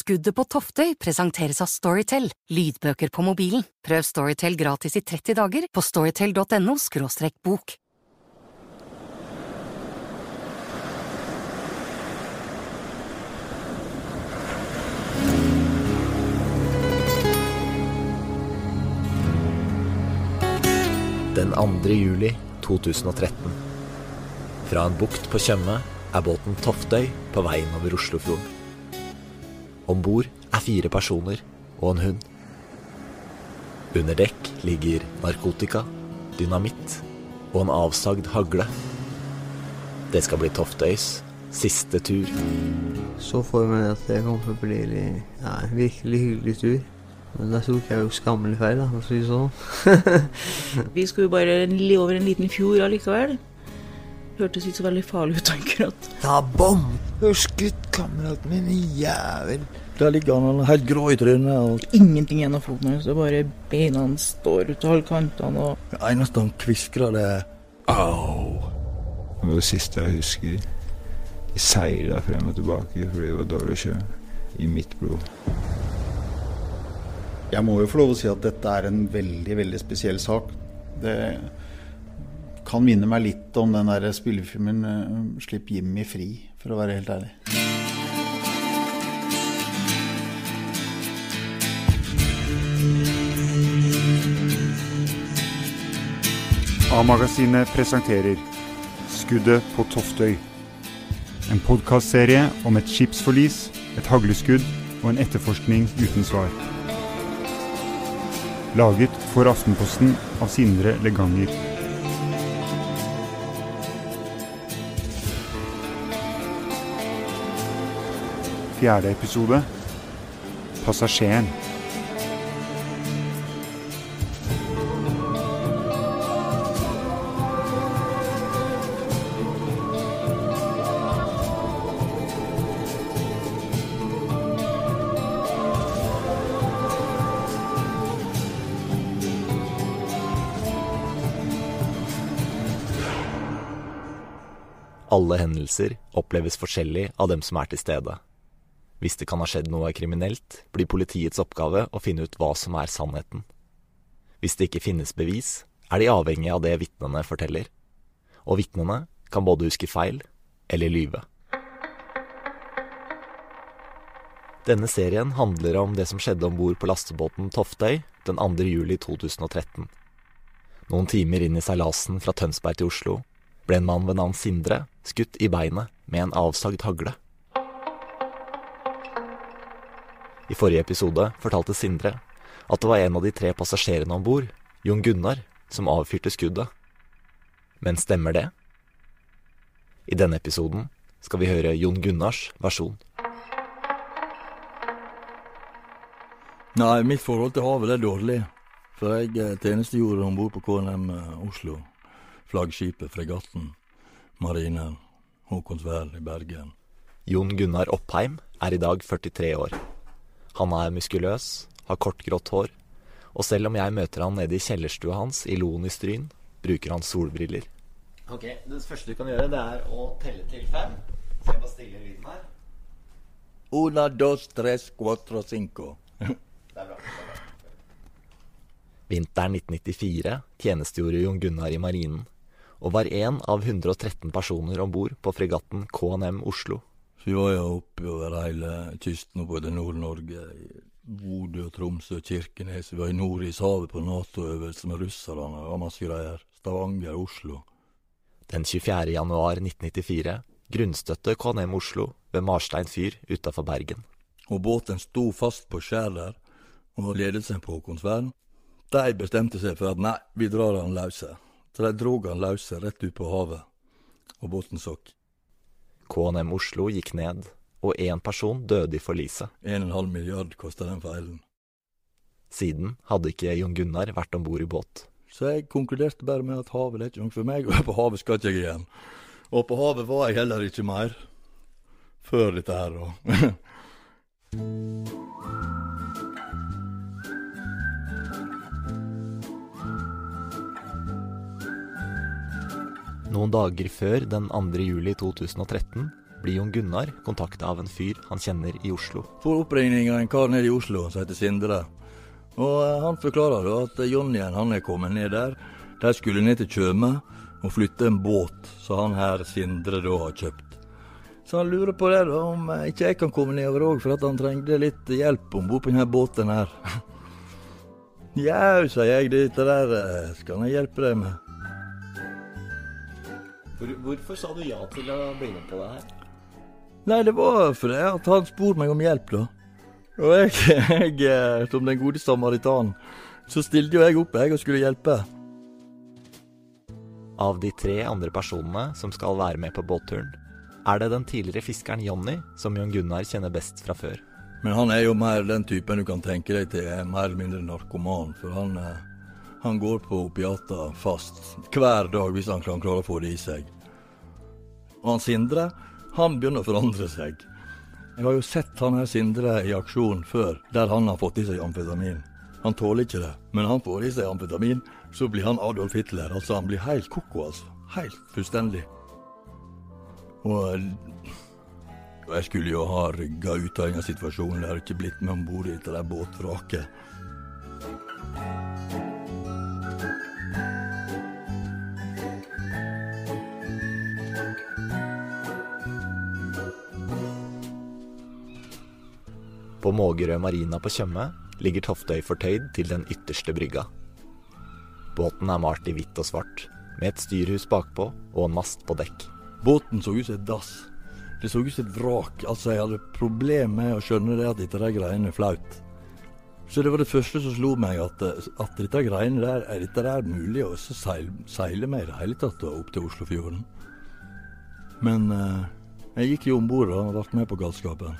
Skuddet på Toftøy presenteres av Storytel, lydbøker på mobilen. Prøv Storytel gratis i 30 dager på storytel.no – bok. Den 2. juli 2013. Fra en bukt på Tjøme er båten Toftøy på vei innover Oslofjorden. Om bord er fire personer og en hund. Under dekk ligger narkotika, dynamitt og en avsagd hagle. Det skal bli Toftøys siste tur. Så for meg at det kom til å bli ja, en virkelig hyggelig tur. Men da tok jeg jo skammelig feil, da, for å si det sånn. Vi skulle jo bare over en liten fjord allikevel. Hørtes ikke så veldig farlig ut akkurat. Ta bom! Du har skutt kameraten min, jævel. Der ligger han helt grå i trynet. og Ingenting igjen av foten hans, bare beina hans står ut av alle kantene. og Det eneste han kviskrer, det er au. Det var det siste jeg husker. Jeg seila frem og tilbake fordi det var dårlig sjø. I mitt blod. Jeg må jo få lov å si at dette er en veldig, veldig spesiell sak. Det kan minne meg litt om den der spillefilmen eh, 'Slipp Jimmy fri', for å være helt ærlig. A-magasinet presenterer Skuddet på Toftøy. En podkastserie om et skipsforlis, et hagleskudd og en etterforskning uten svar. Laget for Aftenposten av Sindre Leganger. Fjerde episode Passasjeren. Alle hendelser oppleves forskjellig av dem som er til stede. Hvis det kan ha skjedd noe kriminelt, blir politiets oppgave å finne ut hva som er sannheten. Hvis det ikke finnes bevis, er de avhengig av det vitnene forteller. Og vitnene kan både huske feil eller lyve. Denne serien handler om det som skjedde om bord på lastebåten Toftøy den 2. juli 2013. Noen timer inn i seilasen fra Tønsberg til Oslo ble en mann ved navn Sindre skutt i beinet med en avsagd hagle. I forrige episode fortalte Sindre at det var en av de tre passasjerene om bord, Jon Gunnar, som avfyrte skuddet. Men stemmer det? I denne episoden skal vi høre Jon Gunnars versjon. Nei, mitt forhold til havet er dårlig. For jeg eh, tjenestegjorde om bord på KNM eh, Oslo. Flaggskipet, fregatten, marinen, Håkonsvern i Bergen. Jon Gunnar Oppheim er i dag 43 år. Han er muskuløs, har kort grått hår, og selv om jeg møter han nede i kjellerstua hans i Loen i Stryn, bruker han solbriller. Ok, Det første du kan gjøre, det er å telle til fem. Så jeg bare stiller lyden her. Una, dos, tres, cuatro, cinco. Det er bra. Vinteren 1994 tjenestegjorde Jon Gunnar i marinen, og var én av 113 personer om bord på fregatten KNM Oslo. Så vi var jo oppe over hele kysten både Nord-Norge. Bodø, Tromsø, Kirkenes. Vi var i Nordishavet på Nato-øvelse med russerne. Det var masse greier. Stavanger, Oslo. Den 24. januar 1994 grunnstøtte KNM Oslo ved Marstein fyr utafor Bergen. Og båten sto fast på skjær der, og ledelsen på Håkonsvern, de bestemte seg for at nei, vi drar han løse. Så de drog han løse rett ut på havet, og båten sokk. KNM Oslo gikk ned, og én person døde i forliset. 1,5 milliard kosta den feilen. Siden hadde ikke Jon Gunnar vært om bord i båt. Så jeg konkluderte bare med at havet er ikke noe for meg, og på havet skal ikke jeg igjen. Og på havet var jeg heller ikke mer. Før dette her, og Noen dager før den 2. juli 2013 blir Jon Gunnar kontakta av en fyr han kjenner i Oslo. Får oppringning av en kar nede i Oslo som heter Sindre. Og eh, Han forklarer da at Jonnyen han er kommet ned der. De skulle ned til Tjøme og flytte en båt som han her Sindre da har kjøpt. Så han lurer på det da, om eh, ikke jeg kan komme nedover òg, for at han trengte litt hjelp om bord på denne båten her. Jau, sier jeg, dette der eh, skal jeg hjelpe deg med. Hvorfor sa du ja til å bli med på det her? Nei, det var fordi at han spurte meg om hjelp, da. Og jeg, jeg eh, som den gode samaritan, så stilte jo jeg opp, jeg, og skulle hjelpe. Av de tre andre personene som skal være med på båtturen, er det den tidligere fiskeren Jonny som Jon Gunnar kjenner best fra før. Men han er jo mer den typen du kan tenke deg til er mer eller mindre narkoman. For han, eh, han går på opiater fast hver dag hvis han kan klare å få det i seg. Og han Sindre, han begynner å forandre seg. Jeg har jo sett han her Sindre i aksjon før, der han har fått i seg amfetamin. Han tåler ikke det, men han får i seg amfetamin, så blir han Adolf Hitler. Altså, han blir helt ko-ko, altså. Helt fullstendig. Og jeg skulle jo ha rygga ut av denne situasjonen. Jeg har ikke blitt med om bord i dette båtvraket. På Mågerø marina på Tjøme ligger Toftøy fortøyd til den ytterste brygga. Båten er malt i hvitt og svart, med et styrhus bakpå og en mast på dekk. Båten så ut som et dass. Det så ut som et vrak. Altså, jeg hadde problemer med å skjønne det at dette greiene er flaut. Så det var det første som slo meg, at, at dette greiene der, er dette der mulig å seile, seile med i det hele tatt opp til Oslofjorden? Men eh, jeg gikk jo om bord og ble med på galskapen.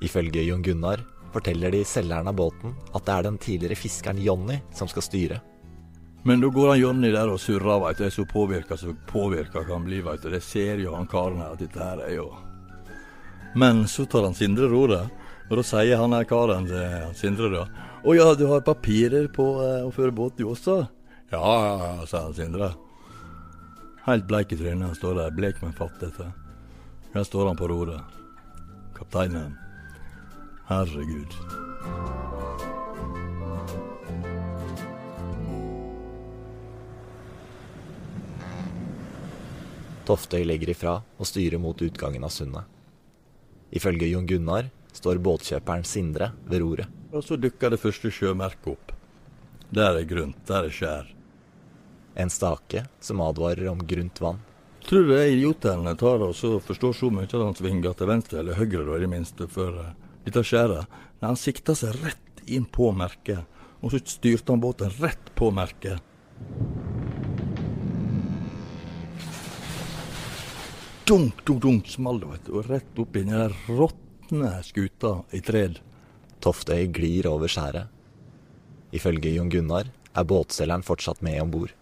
Ifølge Jon Gunnar forteller de selgeren av båten at det er den tidligere fiskeren Jonny som skal styre. Men da går han Jonny der og surrer, veit du. Jeg er så påvirka som påvirka kan bli, veit du. Det ser jo han karen her at dette her er jo Men så tar han Sindre roret, og da sier han her karen til Sindre da Å ja, du har papirer på eh, å føre båt du også? Ja, ja, sa Sindre. Helt bleik i trynet. Han står der, blek, men fattete. Her står han på roret. Kapteinen. Herregud. Toftøy legger ifra og styrer mot utgangen av sundet. Ifølge Jon Gunnar står båtkjøperen Sindre ved roret. Og så dukker det første sjømerket opp. Der er grunt, der er skjær. En stake som advarer om grunt vann. Tror du det idiotene tar og så forstår så mye at han svinger til venstre eller høyre, da, i det minste, for uh, dette skjæret? Nei, han sikta seg rett inn på merket, og så styrte han båten rett på merket. Dunk, dunk, dunk, small det, vet du, og rett opp i den der råtne skuta i tred. Toftøy glir over skjæret. Ifølge Jon Gunnar er båtselgeren fortsatt med om bord.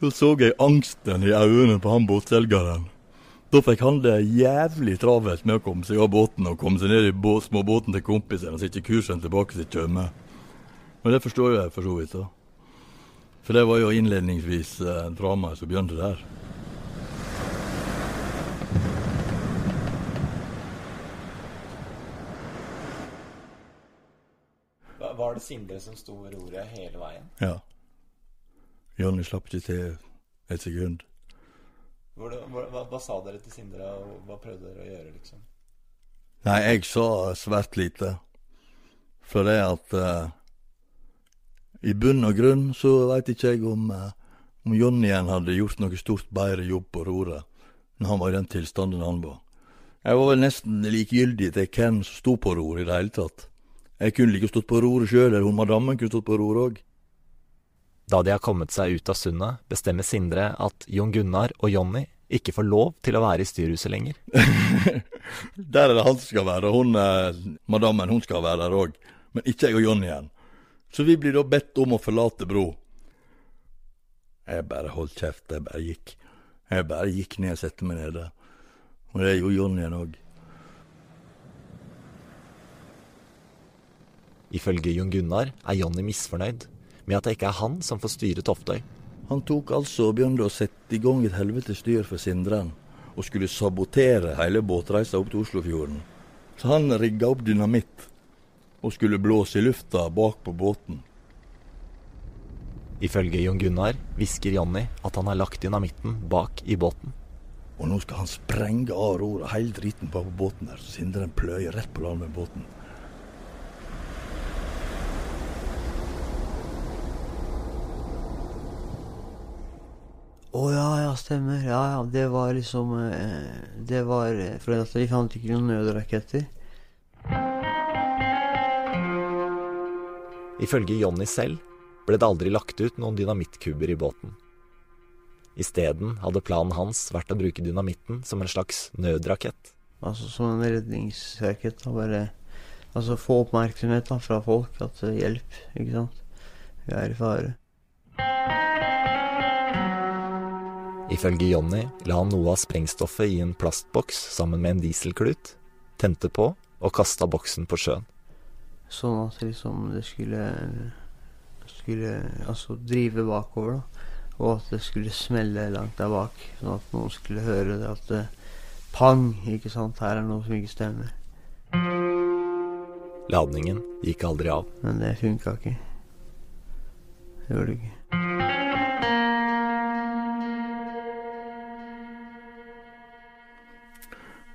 Da så jeg angsten i øynene på han båtselgeren. Da fikk han det jævlig travelt med å komme seg av båten og komme seg ned i bå småbåten til kompisen og sitte kursen tilbake til Tjøme. Men det forstår jeg for så vidt. da. For det var jo innledningsvis eh, dramaet som begynte der. Var det Sindre som sto ved roret hele veien? Ja. Jonny slapp ikke til et sekund. Hva, hva, hva, sa dere til Sindre, og hva prøvde dere å gjøre, liksom? Nei, jeg sa svært lite. For det at uh, I bunn og grunn så veit ikke jeg om, uh, om Jonnyen hadde gjort noe stort bedre jobb på roret når han var i den tilstanden han var. Jeg var vel nesten likegyldig til hvem som sto på roret i det hele tatt. Jeg kunne like stått på roret sjøl, eller hun madammen kunne stått på roret òg. Da de har kommet seg ut av sundet, bestemmer Sindre at Jon Gunnar og Jonny ikke får lov til å være i styrhuset lenger. der er det han som skal være, og hun eh, madammen hun skal være der òg. Men ikke jeg og Jonny igjen. Så vi blir da bedt om å forlate bro. Jeg bare holdt kjeft, jeg bare gikk. Jeg bare gikk ned og satte meg nede. Og det gjorde Jonny igjen òg. Ifølge Jon Gunnar er Jonny misfornøyd med at det ikke er han som får styre Toftøy. Han tok altså og begynte å sette i gang et helvetes styr for Sindren. og skulle sabotere hele båtreisa opp til Oslofjorden. Så han rigga opp dynamitt og skulle blåse i lufta bak på båten. Ifølge Jon Gunnar hvisker Jonny at han har lagt dynamitten bak i båten. Og nå skal han sprenge av roret, hele driten bak på båten der, så Sindren pløyer rett på land med båten. Å ja, ja, stemmer. Ja, ja, det var liksom eh, Det var fordi For at vi fant ikke noen nødraketter. Ifølge Jonny selv ble det aldri lagt ut noen dynamittkuber i båten. Isteden hadde planen hans vært å bruke dynamitten som en slags nødrakett. Altså som en redningsrakett. da, Bare Altså få oppmerksomhet da fra folk. At eh, hjelp, ikke sant. Vi er i fare. Ifølge Jonny la han noe av sprengstoffet i en plastboks sammen med en dieselklut, tente på og kasta boksen på sjøen. Sånn at liksom det skulle Skulle altså drive bakover, da. Og at det skulle smelle langt der bak. Sånn at noen skulle høre det at det, Pang! Ikke sant? Her er noe som ikke stemmer. Ladningen gikk aldri av. Men det funka ikke. Det gjorde det ikke.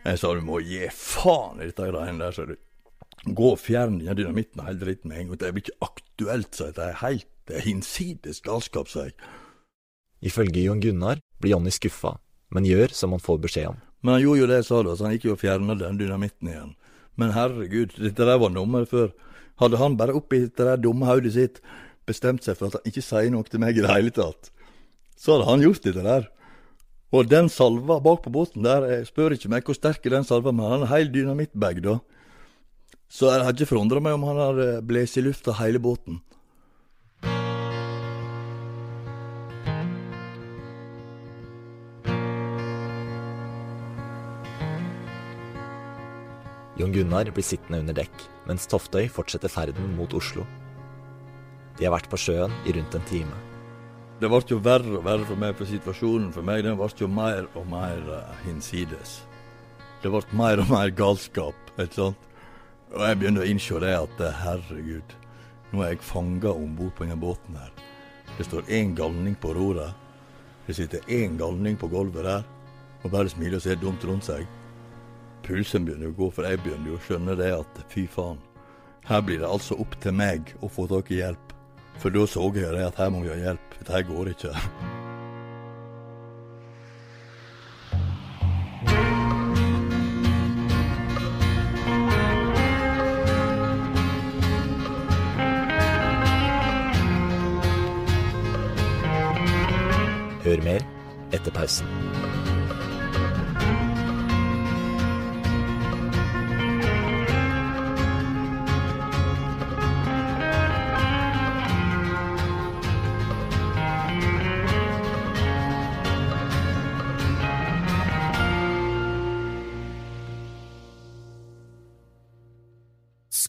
Jeg sa du må gi faen i dette greiene der, sa du. Gå og fjern den dynamitten og hele dritten med en gang. Det blir ikke aktuelt, sa jeg. Det er helt det er hinsides galskap, sa jeg. Ifølge Jon Gunnar blir Jonny skuffa, men gjør som han får beskjed om. Men han gjorde jo det jeg sa da, så han gikk jo og fjerna den dynamitten igjen. Men herregud, dette der var nummer før. Hadde han bare oppi det der dumme hodet sitt bestemt seg for at han ikke sier noe til meg i det hele tatt, så hadde han gjort dette der. Og den salva bak på båten der, jeg spør ikke meg hvor sterk er den salva, men han har heil dynamittbag, da. Så jeg hadde ikke forundra meg om han hadde blåst i lufta hele båten. Jon Gunnar blir sittende under dekk, mens Toftøy fortsetter ferden mot Oslo. De har vært på sjøen i rundt en time. Det ble jo verre og verre for meg, for situasjonen for meg den ble jo mer og mer uh, hinsides. Det ble mer og mer galskap, ikke sant. Og jeg begynner å innse det at uh, herregud, nå er jeg fanga om bord på denne båten her. Det står én galning på roret. Det sitter én galning på gulvet der, og bare smiler og ser dumt rundt seg. Pulsen begynner å gå, for jeg begynner jo å skjønne det at fy faen. Her blir det altså opp til meg å få tak i hjelp. For da så jeg det at her må vi ha hjelp. Dette går ikke. Hør mer etter pausen.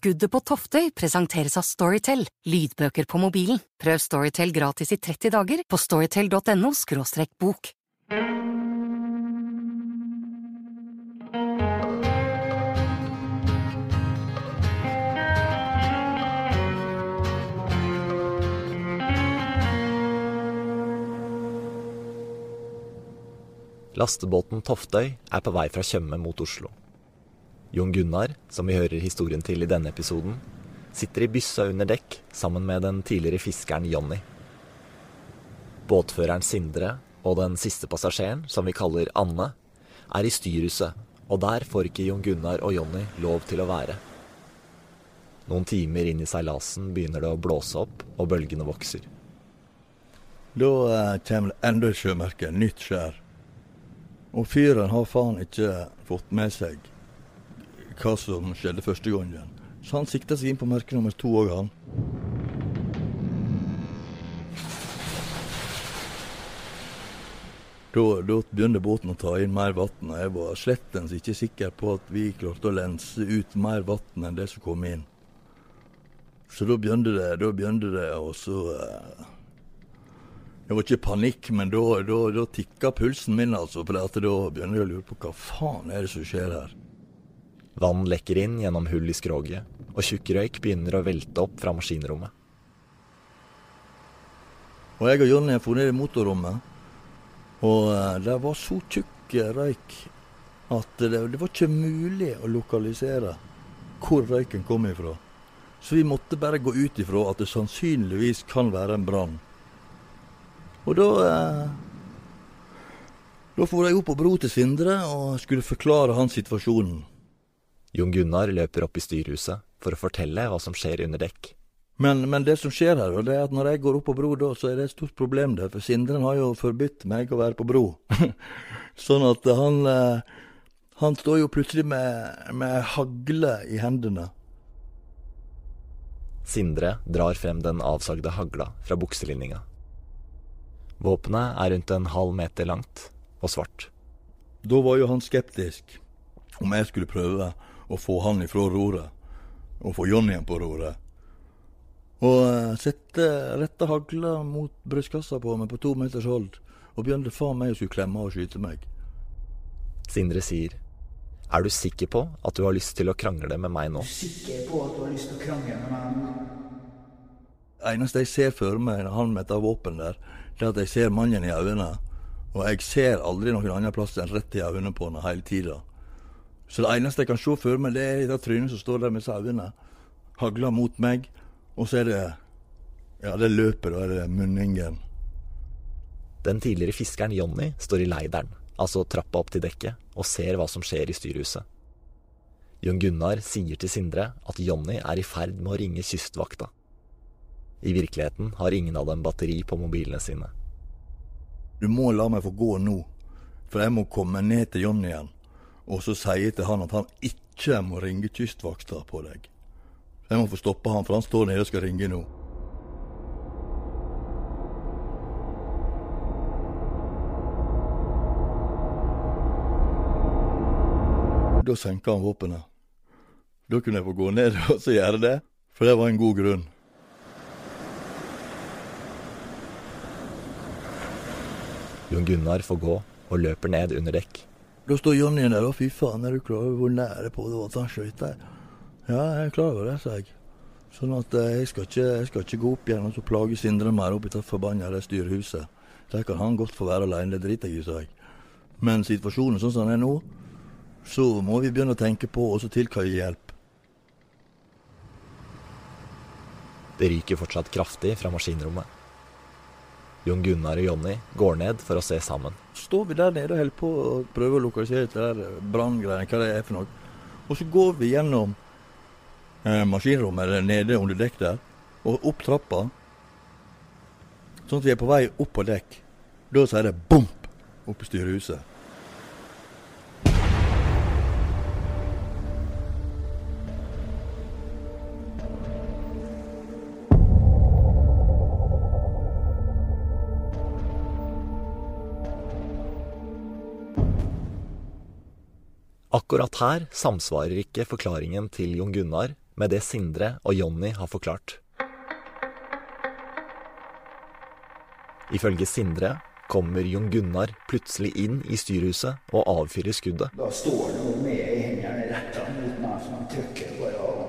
Skuddet på Toftøy presenteres av Storytel, lydbøker på mobilen. Prøv Storytel gratis i 30 dager på storytel.no – bok. Lastebåten Toftøy er på vei fra Tjøme mot Oslo. Jon Gunnar, som vi hører historien til i denne episoden, sitter i byssa under dekk sammen med den tidligere fiskeren Jonny. Båtføreren Sindre og den siste passasjeren, som vi kaller Anne, er i styrhuset, og der får ikke Jon Gunnar og Jonny lov til å være. Noen timer inn i seilasen begynner det å blåse opp, og bølgene vokser. Da kommer det enda et sjømerke, nytt skjær. Og fyren har faen ikke fått med seg hva som skjedde første gangen. Så han sikta seg inn på merke nummer to òg, han. Da, da begynte båten å ta inn mer vann, og jeg var slettens ikke sikker på at vi klarte å lense ut mer vann enn det som kom inn. Så da begynte det, da begynte det og så uh, Det var ikke panikk, men da, da, da tikka pulsen min, altså. For da begynner jeg å lure på hva faen er det som skjer her. Vann lekker inn gjennom hull i skroget, og tjukk røyk begynner å velte opp fra maskinrommet. Og jeg og Jonny for ned i motorrommet, og eh, det var så tjukk røyk at det, det var ikke mulig å lokalisere hvor røyken kom ifra. Så vi måtte bare gå ut ifra at det sannsynligvis kan være en brann. Og da eh, Da for jeg opp på bro til Sindre og skulle forklare hans situasjonen. Jon Gunnar løper opp i styrhuset for å fortelle hva som skjer under dekk. Men, men, det som skjer her, det er at når jeg går opp på bro, da, så er det et stort problem der. For Sindren har jo forbudt meg å være på bro. sånn at han eh, Han står jo plutselig med, med hagle i hendene. Sindre drar frem den avsagde hagla fra bukselinninga. Våpenet er rundt en halv meter langt og svart. Da var jo han skeptisk om jeg skulle prøve å få han ifra roret, og få Jonny igjen på roret. Og uh, sette rette hagla mot brystkassa på meg på to meters hold, og begynte faen meg å skulle klemme og skyte meg. Sindre sier, er du sikker på at du har lyst til å krangle med meg nå? Er du sikker på at du har lyst til å krangle med meg nå? eneste jeg ser for meg når han metter våpen der, det er at jeg ser mannen i øynene. Og jeg ser aldri noen annen plass enn rett i øynene på han hele tida. Så det eneste jeg kan se for meg, det er det trynet som står der med sauene. Hagler mot meg, og så er det Ja, det løpet, da er det munningen. Den tidligere fiskeren Jonny står i leideren, altså trappa opp til dekket, og ser hva som skjer i styrehuset. Jon Gunnar sier til Sindre at Jonny er i ferd med å ringe Kystvakta. I virkeligheten har ingen av dem batteri på mobilene sine. Du må la meg få gå nå, for jeg må komme ned til Jonny igjen. Og så sier jeg til han at han ikke må ringe Kystvakta på deg. Jeg må få stoppe han, for han står nede og skal ringe nå. Da senka han våpenet. Da kunne jeg få gå ned og så gjøre det, for det var en god grunn. Jon Gunnar får gå og løper ned under dekk. Da står Jonny der og fy faen, er du klar over hvor nære på det var at han skøyt der? Ja, jeg er klar over det, sa jeg. Sånn at eh, jeg skal ikke, jeg skal ikke gå opp igjen og plage Sindre mer oppi det forbanna styrehuset. Der kan han godt få være alene, det driter jeg i, sa jeg. Men situasjonen sånn som den er nå, så må vi begynne å tenke på å tilkalle hjelp. Det ryker fortsatt kraftig fra maskinrommet. Jon Gunnar og Jonny går ned for å se sammen. Står vi der nede og holder på å prøve å lokalisere det der branngreiene, hva det er for noe. Og så går vi gjennom eh, maskinrommet nede under dekk der, og opp trappa. Sånn at vi er på vei opp på dekk. Da sier det bomp oppe i styrehuset. Akkurat her samsvarer ikke forklaringen til Jon Gunnar med det Sindre og Jonny har forklart. Ifølge Sindre kommer Jon Gunnar plutselig inn i styrhuset og avfyrer skuddet. Da står det noe med i hendene retta mot meg som han trykker bare av.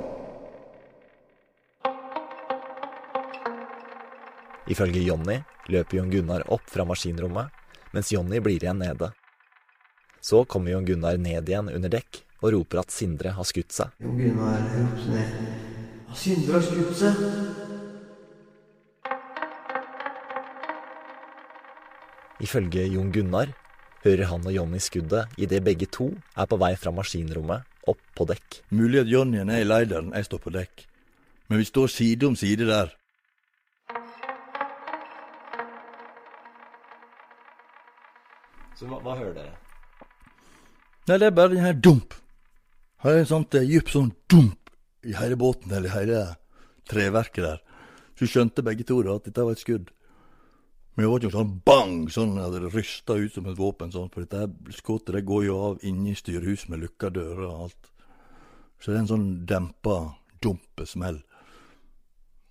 Ifølge Jonny løper Jon Gunnar opp fra maskinrommet, mens Jonny blir igjen nede. Så kommer Jon Gunnar ned igjen under dekk og roper at Sindre har skutt seg. Jon Gunnar ropte ned. Sindre har skutt seg. Ifølge Jon Gunnar hører han og Jonny skuddet idet begge to er på vei fra maskinrommet opp på dekk. Mulig at Jonny er i leideren, jeg står på dekk. Men vi står side om side der. Så hva, hva hører dere? Nei, det er bare den her dump. Har en sånt dyp sånn dump i hele båten, eller hele treverket der. Så skjønte begge to da at dette var et skudd. Men det var ikke noe sånn bang, sånn at det rysta ut som et våpen. sånn, For dette her skuddet det går jo av inni styrehuset med lukka dører og alt. Så det er en sånn dempa dumpesmell.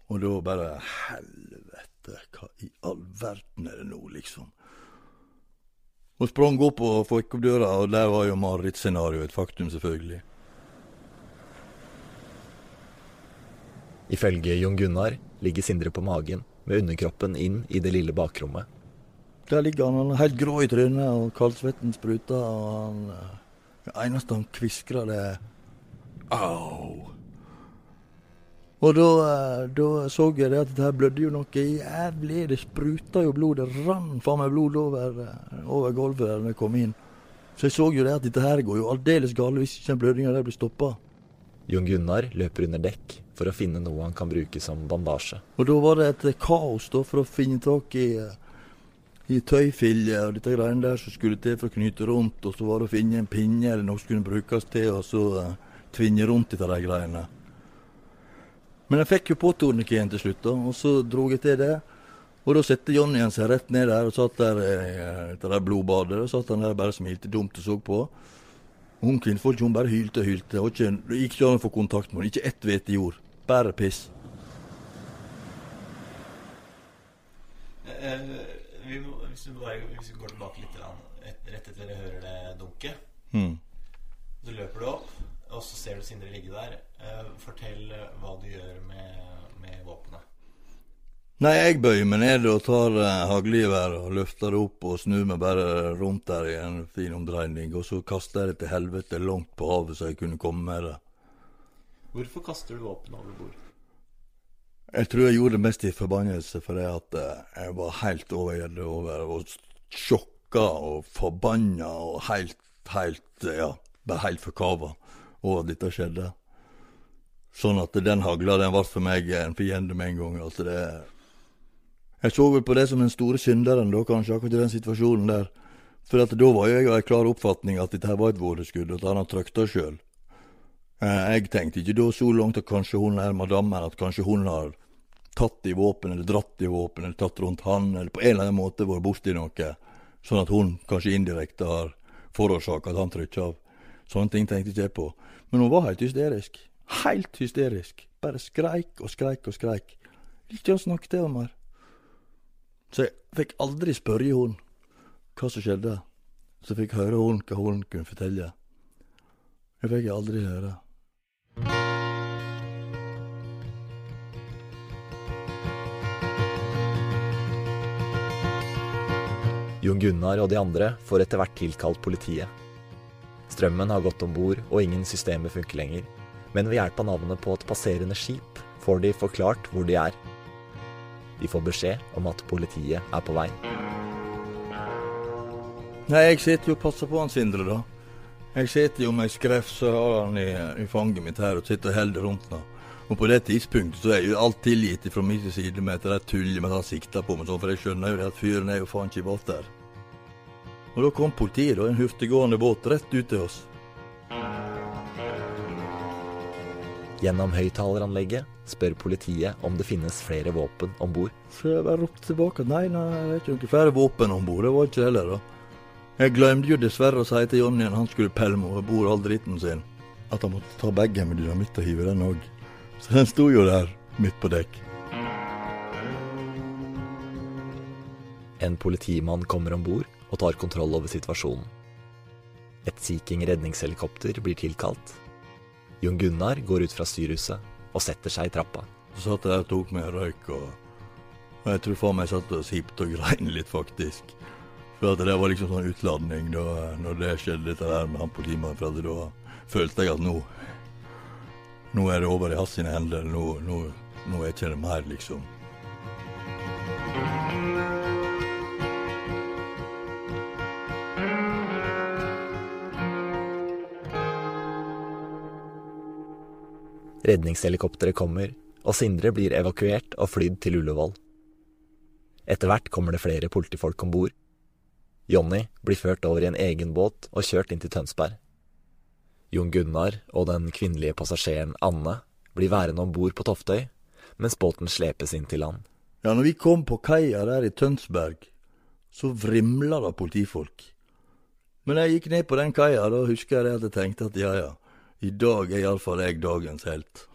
Og da bare Helvete. hva i all verden er det nå, liksom? Og sprang opp og fikk opp døra, og der var jo marerittscenarioet et faktum, selvfølgelig. Ifølge Jon Gunnar ligger Sindre på magen med underkroppen inn i det lille bakrommet. Der ligger han, han er helt grå i trynet, og kaldsvetten spruter, og han Det eneste han kviskrer, det er au. Og da, eh, da så jeg det at det her blødde jo noe jævlig. Det spruta jo blod. Det rant faen meg blod over, eh, over gulvet da jeg kom inn. Så jeg så jo det at dette her går jo aldeles galt hvis ikke blødninga der blir stoppa. Jon Gunnar løper under dekk for å finne noe han kan bruke som bandasje. Og da var det et kaos da for å finne tak i, i tøyfilje og dette greiene der som skulle til for å knyte rundt. Og så var det å finne en pinne eller noe som kunne brukes til å uh, tvinne rundt de greiene. Men jeg fikk jo på tornikeen til slutt, da, og så dro jeg til det. Og da satte Johnny seg rett ned der og satt der etter det blodbadet. Og satt han der bare smilte dumt og så på. Hun kvinnfolk hun bare hylte og hylte. Og ikke, gikk ikke an å få kontakt med henne. Ikke ett hvete jord. Bare piss. Eh, vi må, hvis, vi bare, hvis vi går tilbake litt, rett etter dere hører det dunket Mm. Så løper du opp, og så ser du Sindre ligge der. Eh, fortell hva du gjør med, med våpenet. Nei, jeg bøyer meg ned og tar uh, haglgeværet og løfter det opp og snur meg bare rundt der i en fin omdreining. Og så kaster jeg det til helvete langt på havet, så jeg kunne komme med det. Hvorfor kaster du våpenet over bord? Jeg tror jeg gjorde det mest i forbannelse fordi at jeg var helt overgjeldet over og sjokka og forbanna og helt, helt Ja, bare helt forkava over dette skjedde. Sånn at den hagla den ble for meg en fiende med en gang. Altså det Jeg så vel på det som den store synderen, da, kanskje, akkurat i den situasjonen der. For da var jo jeg av en klar oppfatning at dette her var et vådeskudd, og at han hadde trykt det sjøl. Jeg tenkte ikke da så langt at kanskje hun er madammen, at kanskje hun har tatt i våpen, eller dratt i våpen, eller tatt rundt han, eller på en eller annen måte vært borti noe, sånn at hun kanskje indirekte har forårsaka at han trykker av. Sånne ting tenkte ikke på. Men hun var helt hysterisk. Helt hysterisk. Bare skreik og skreik og skreik. Ikke å snakke til henne mer. Så jeg fikk aldri spørre hun hva som skjedde. Så fikk høre hun hva hun kunne fortelle. Det fikk jeg aldri høre. Jon Gunnar og de andre får etter hvert tilkalt politiet. Strømmen har gått om bord, og ingen systemer funker lenger. Men ved hjelp av navnet på et passerende skip får de forklart hvor de er. De får beskjed om at politiet er på vei. Nei, jeg sitter jo og passer på han Sindre, da. Jeg sitter jo med skref, så har han i, i fanget mitt her og sitter og holder rundt nå. Og på det tidspunktet så er jo alt tilgitt fra min side med at det tullet med at han sikter på meg sånn, for jeg skjønner jo at fyren er jo faen ikke i båt der. Og da kom politiet, og en hurtiggående båt rett ut til oss. Gjennom høyttaleranlegget spør politiet om det finnes flere våpen om bord. Så jeg bare ropte tilbake at nei, nei, det er ikke noen flere våpen om bord. Det var ikke heller, da. Jeg glemte jo dessverre å si til Jonny at han skulle pelle meg over bord all dritten sin, at han måtte ta bagen med dynamitt og hive den òg. Så den sto jo der, midt på dekk. En politimann kommer om bord og tar kontroll over situasjonen. Et Sea King redningshelikopter blir tilkalt. Jon Gunnar går ut fra styrhuset og setter seg i trappa. Så satt jeg der og tok meg en røyk, og, og jeg tror faen meg satt og sipte og grein litt, faktisk. For det var liksom sånn utladning da når det skjedde, dette der med han politimannen. For at da følte jeg at nå Nå er det over i hans sine hender. Nå, nå, nå er ikke det mer, liksom. Redningshelikopteret kommer, og Sindre blir evakuert og flydd til Ullevål. Etter hvert kommer det flere politifolk om bord. Jonny blir ført over i en egen båt og kjørt inn til Tønsberg. Jon Gunnar og den kvinnelige passasjeren Anne blir værende om bord på Toftøy, mens båten slepes inn til land. Ja, når vi kom på kaia der i Tønsberg, så vrimla det politifolk. Men jeg gikk ned på den kaia, da husker jeg at jeg tenkte at ja, ja, i dag er iallfall jeg dagens helt.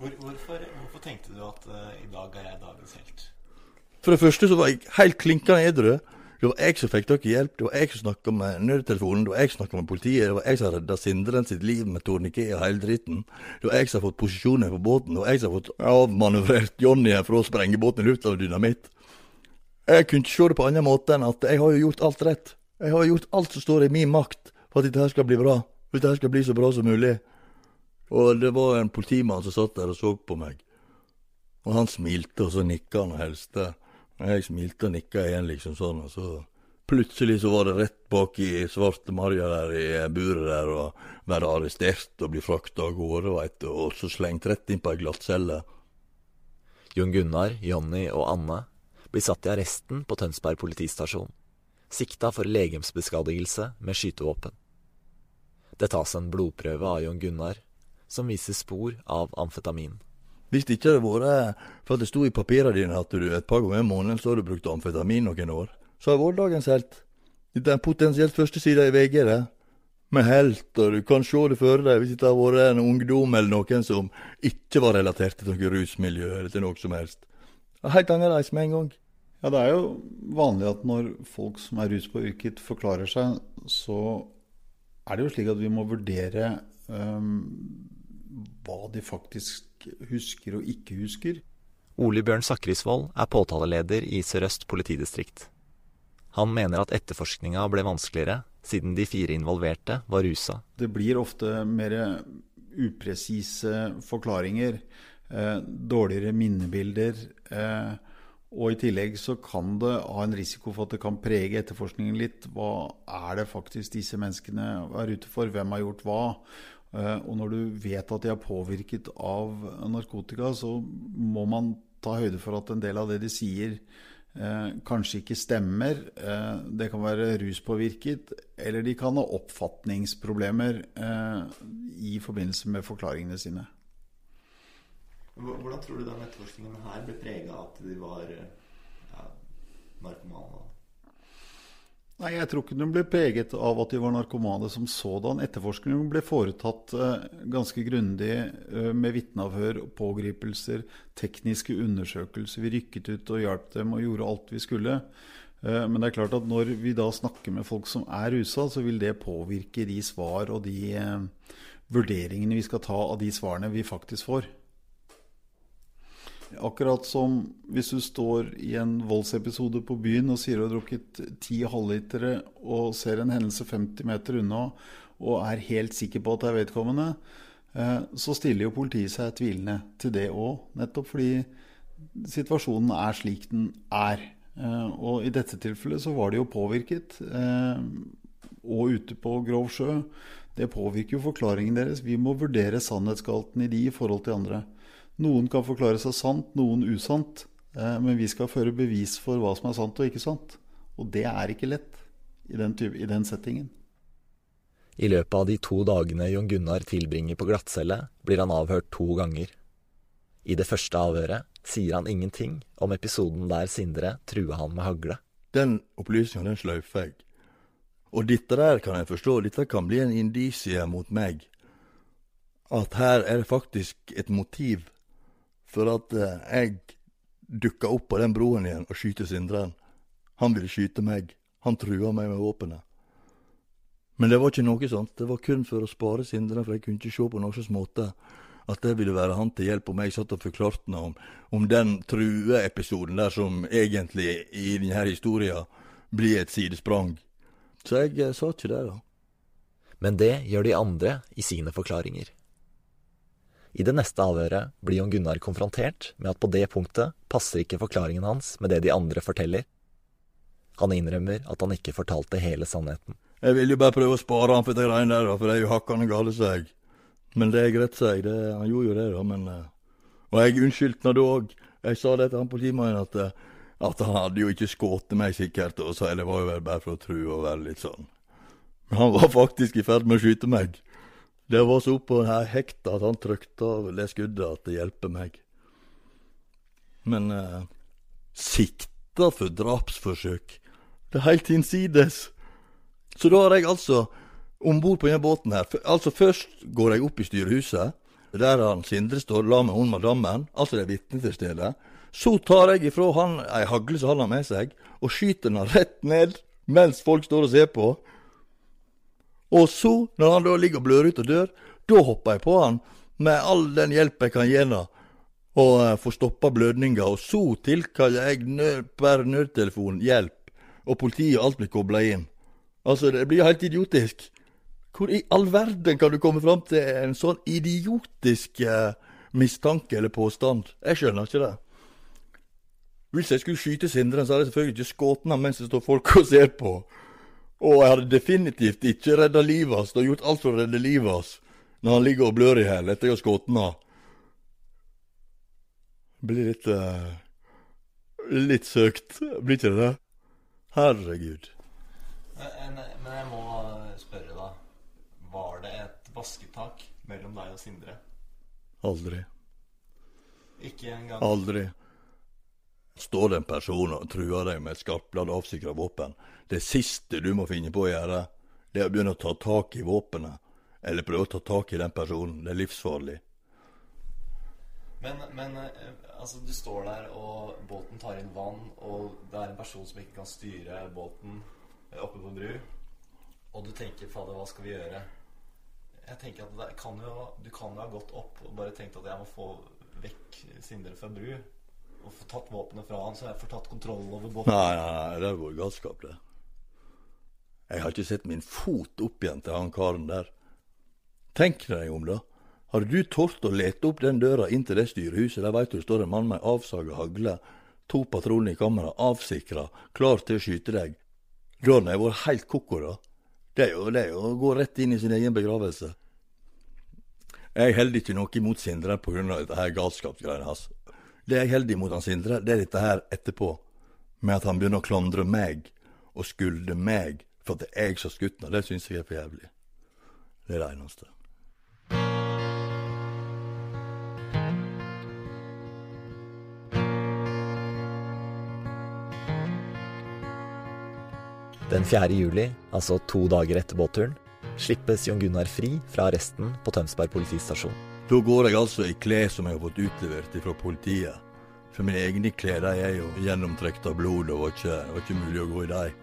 Hvor, hvorfor, hvorfor tenkte du at uh, i dag er jeg dagens helt? For det første så var jeg helt klinkende edru. Det var jeg som fikk dere hjelp. Det var jeg som snakka med nødtelefonen. Det var jeg som snakka med politiet. Det var jeg som redda Sindren sitt liv med torniké og hele dritten. Det var jeg som har fått posisjoner på båten. Det var jeg som har fått avmanøvrert Johnny fra å sprenge båten i lufta med dynamitt. Jeg kunne ikke se det på annen måte enn at jeg har jo gjort alt rett. Jeg har gjort alt som står i min makt for at dette skal bli bra. For det skal bli så bra som mulig. Og det var en politimann som satt der og så på meg. Og han smilte, og så nikka han og helste. Jeg smilte og nikka igjen, liksom sånn, og så plutselig så var det rett bak i svarte Marja der i buret der, og være arrestert og bli frakta av gårde, veit du, og så slengt rett inn på ei glattcelle. Jon Gunnar, Jonny og Anne blir satt i arresten på Tønsberg politistasjon, sikta for legemsbeskadigelse med skytevåpen. Det tas en blodprøve av Jon Gunnar, som viser spor av amfetamin. Hvis det ikke hadde vært for at det sto i papirene dine at du et par ganger i måneden så har du brukt amfetamin noen år, så har det vært dagens helt. Dette er potensielt første sida i VG, det. Med helt, og du kan se det for deg hvis det har vært en ungdom eller noen som ikke var relatert til noe rusmiljø eller til noe som helst. Helt annerledes med en gang. Ja, det er jo vanlig at når folk som er ruspåvirket forklarer seg, så er det jo slik at vi må vurdere um, hva de faktisk husker og ikke husker. Ole Bjørn Sakrisvold er påtaleleder i Sør-Øst politidistrikt. Han mener at etterforskninga ble vanskeligere siden de fire involverte var rusa. Det blir ofte mer upresise forklaringer. Eh, dårligere minnebilder. Eh, og i tillegg så kan det ha en risiko for at det kan prege etterforskningen litt. Hva er det faktisk disse menneskene er ute for? Hvem har gjort hva? Eh, og når du vet at de er påvirket av narkotika, så må man ta høyde for at en del av det de sier, eh, kanskje ikke stemmer. Eh, det kan være ruspåvirket, eller de kan ha oppfatningsproblemer eh, i forbindelse med forklaringene sine. Hvordan tror du den etterforskningen her ble prega av at de var ja, narkomane? Nei, Jeg tror ikke den ble preget av at de var narkomane som sådan. Etterforskningen ble foretatt eh, ganske grundig eh, med vitneavhør, pågripelser, tekniske undersøkelser. Vi rykket ut og hjalp dem og gjorde alt vi skulle. Eh, men det er klart at når vi da snakker med folk som er rusa, så vil det påvirke de svar og de eh, vurderingene vi skal ta av de svarene vi faktisk får. Akkurat som hvis du står i en voldsepisode på byen og sier du har drukket ti halvlitere og ser en hendelse 50 meter unna og er helt sikker på at det er vedkommende, eh, så stiller jo politiet seg tvilende til det òg. Nettopp fordi situasjonen er slik den er. Eh, og i dette tilfellet så var de jo påvirket. Eh, og ute på grov sjø. Det påvirker jo forklaringen deres. Vi må vurdere sannhetsgalten i de i forhold til andre. Noen kan forklare seg sant, noen usant. Men vi skal føre bevis for hva som er sant og ikke sant. Og det er ikke lett i den, type, i den settingen. I løpet av de to dagene Jon Gunnar tilbringer på glattcelle, blir han avhørt to ganger. I det første avhøret sier han ingenting om episoden der Sindre trua han med hagle. Den opplysninga, den sløyfer jeg. Og dette der kan jeg forstå, dette kan bli en indisie mot meg. At her er det faktisk et motiv for at eh, jeg dukka opp på den broen igjen og skyter Sindren. Han ville skyte meg. Han trua meg med våpenet. Men det var ikke noe sånt. Det var kun for å spare Sindren, for jeg kunne ikke se på noen måte at det ville være han til hjelp om jeg satt og forklarte noe om, om den trueepisoden der som egentlig i denne historien blir et sidesprang. Så jeg eh, sa ikke det, da. Men det gjør de andre i sine forklaringer. I det neste avhøret blir Jon Gunnar konfrontert med at på det punktet passer ikke forklaringen hans med det de andre forteller. Han innrømmer at han ikke fortalte hele sannheten. Jeg vil jo bare prøve å spare han for det greiene der, for det er jo hakkande gale seg. Men det er greit, seg. Det, han gjorde jo det, da, men uh, Og jeg unnskyldte nå da òg. Jeg sa det til han politimannen at, uh, at han hadde jo ikke skutt meg, sikkert, og så det var jo bare for å true og være litt sånn. Men han var faktisk i ferd med å skyte meg. Det var så oppå hekta at han trykte av det skuddet at det hjelper meg. Men eh, sikta for drapsforsøk, det er helt hinsides. Så da har jeg altså om bord på denne båten her Altså Først går jeg opp i styrehuset, der han Sindre står la med hun madammen, altså det er vitne til stedet. Så tar jeg ifra han ei hagle som han har med seg, og skyter den rett ned mens folk står og ser på. Og så, når han da ligger og blør ut og dør, da hopper jeg på han med all den hjelp jeg kan gi han, og uh, får stoppa blødninga. Og så tilkaller jeg nød, per nødtelefon hjelp, og politiet og alt blir kobla inn. Altså, det blir helt idiotisk. Hvor i all verden kan du komme fram til en sånn idiotisk uh, mistanke eller påstand? Jeg skjønner ikke det. Hvis jeg skulle skyte Sindre, så hadde jeg selvfølgelig ikke skutt ham mens det står folk og ser på. Og jeg hadde definitivt ikke redda livet hans Det har gjort alt for å redde livet hans når han ligger og blør i hjel etter jeg har skutt ham. Blir litt uh, Litt søkt, blir ikke det det? Herregud. Men, men jeg må spørre, da. Var det et vasketak mellom deg og Sindre? Aldri. Ikke engang? Aldri. Står det en person og truer deg med et skarpladd avsikra våpen, det siste du må finne på å gjøre, det er å begynne å ta tak i våpenet, eller prøve å ta tak i den personen. Det er livsfarlig. Men, men altså, du står der, og båten tar inn vann, og det er en person som ikke kan styre båten oppe på bru, og du tenker 'fader, hva skal vi gjøre'? Jeg tenker at kan jo, Du kan jo ha gått opp og bare tenkt at jeg må få vekk Sindre fra bru og få tatt våpenet fra han, så jeg får tatt kontroll over båten. Nei, nei, nei, det er vært galskap, det. Jeg har ikke sett min fot opp igjen til han karen der. Tenk deg om, da. Hadde du tort å lete opp den døra inn til det styrehuset, der veit du står en mann med avsaga hagle, to patroner i kammeret, avsikra, klar til å skyte deg. Da hadde jeg vært heilt ko-ko, da. Det er, jo, det er jo å gå rett inn i sin egen begravelse. Jeg holder ikke noe imot Sindre pga. dette her galskapsgreiene hans. Det jeg holder imot han Sindre, det er dette her etterpå, med at han begynner å klandre meg og skulde meg for at det er jeg som har skutt ham. Det syns jeg er for jævlig. Det er det eneste. Den 4. juli, altså to dager etter båtturen, slippes Jon Gunnar fri fra arresten på Tønsberg politistasjon. Da går jeg altså i klær som jeg har fått utlevert fra politiet. For mine egne klær de er jo gjennomtrukket av blod, det var, var ikke mulig å gå i dem.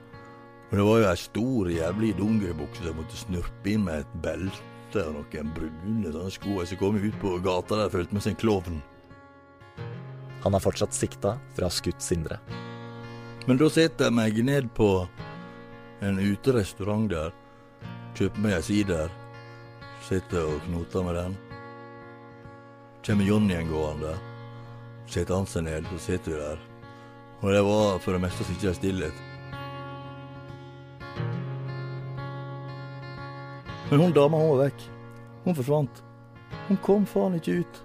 Men det var jo ei stor, jævlig dongeribukse som jeg måtte snurpe inn med et belte og noen brune sånne sko. Så kom jeg ut på gata der og følte meg som en klovn. Han er fortsatt sikta ha skutt Sindre. Men da setter jeg meg ned på en uterestaurant der, kjøper meg ei sider, sitter og knoter med den. Kommer Jonny en gående, setter han seg ned, så sitter vi der. Og det var for det meste sikkert stillhet. Men hun dama, hun var vekk. Hun forsvant. Hun kom faen ikke ut.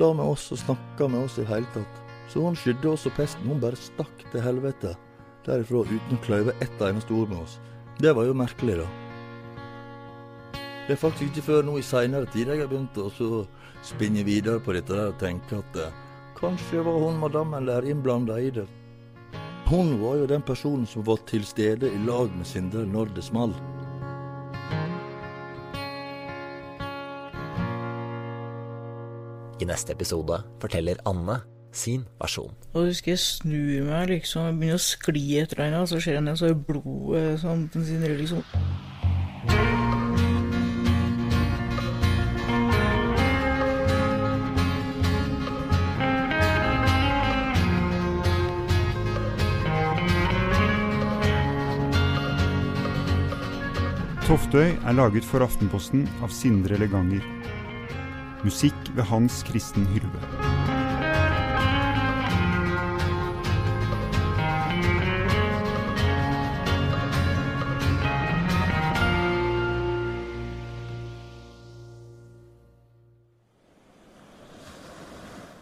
La med oss og snakka med oss i det hele tatt. Så hun skydde oss og pesten. Hun bare stakk til helvete derifra uten å kløyve ett eneste ord med oss. Det var jo merkelig, da. Det er faktisk ikke før nå i seinere tid jeg har begynt å spinne videre på dette der og tenke at eh, kanskje var hun madammen der innblanda i det. Hun var jo den personen som var til stede i lag med Sindre når det small. I neste episode forteller Anne sin versjon. Og husker jeg snur meg, liksom, jeg begynner å skli etter henne, så ser jeg ned, så er blodet sånn den sinner liksom Toftøy er laget for Aftenposten av Sindre Leganger. Musikk ved Hans Kristen Hylve.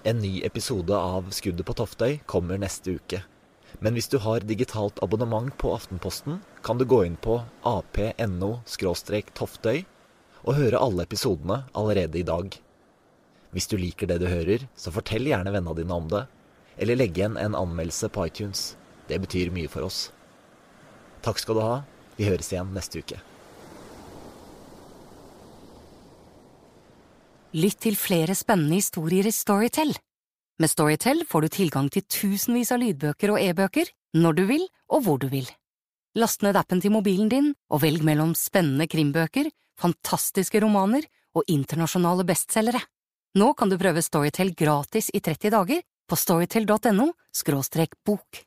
En ny episode av Skuddet på Toftøy kommer neste uke. Men hvis du har digitalt abonnement på Aftenposten, kan du gå inn på ap.no-toftøy og høre alle episodene allerede i dag. Hvis du liker det du hører, så fortell gjerne vennene dine om det, eller legg igjen en anmeldelse på iTunes. Det betyr mye for oss. Takk skal du ha. Vi høres igjen neste uke. Lytt til flere spennende historier i Storytel. Med Storytel får du tilgang til tusenvis av lydbøker og e-bøker når du vil og hvor du vil. Last ned appen til mobilen din og velg mellom spennende krimbøker, fantastiske romaner og internasjonale bestselgere. Nå kan du prøve Storytel gratis i 30 dager på storytel.no bok.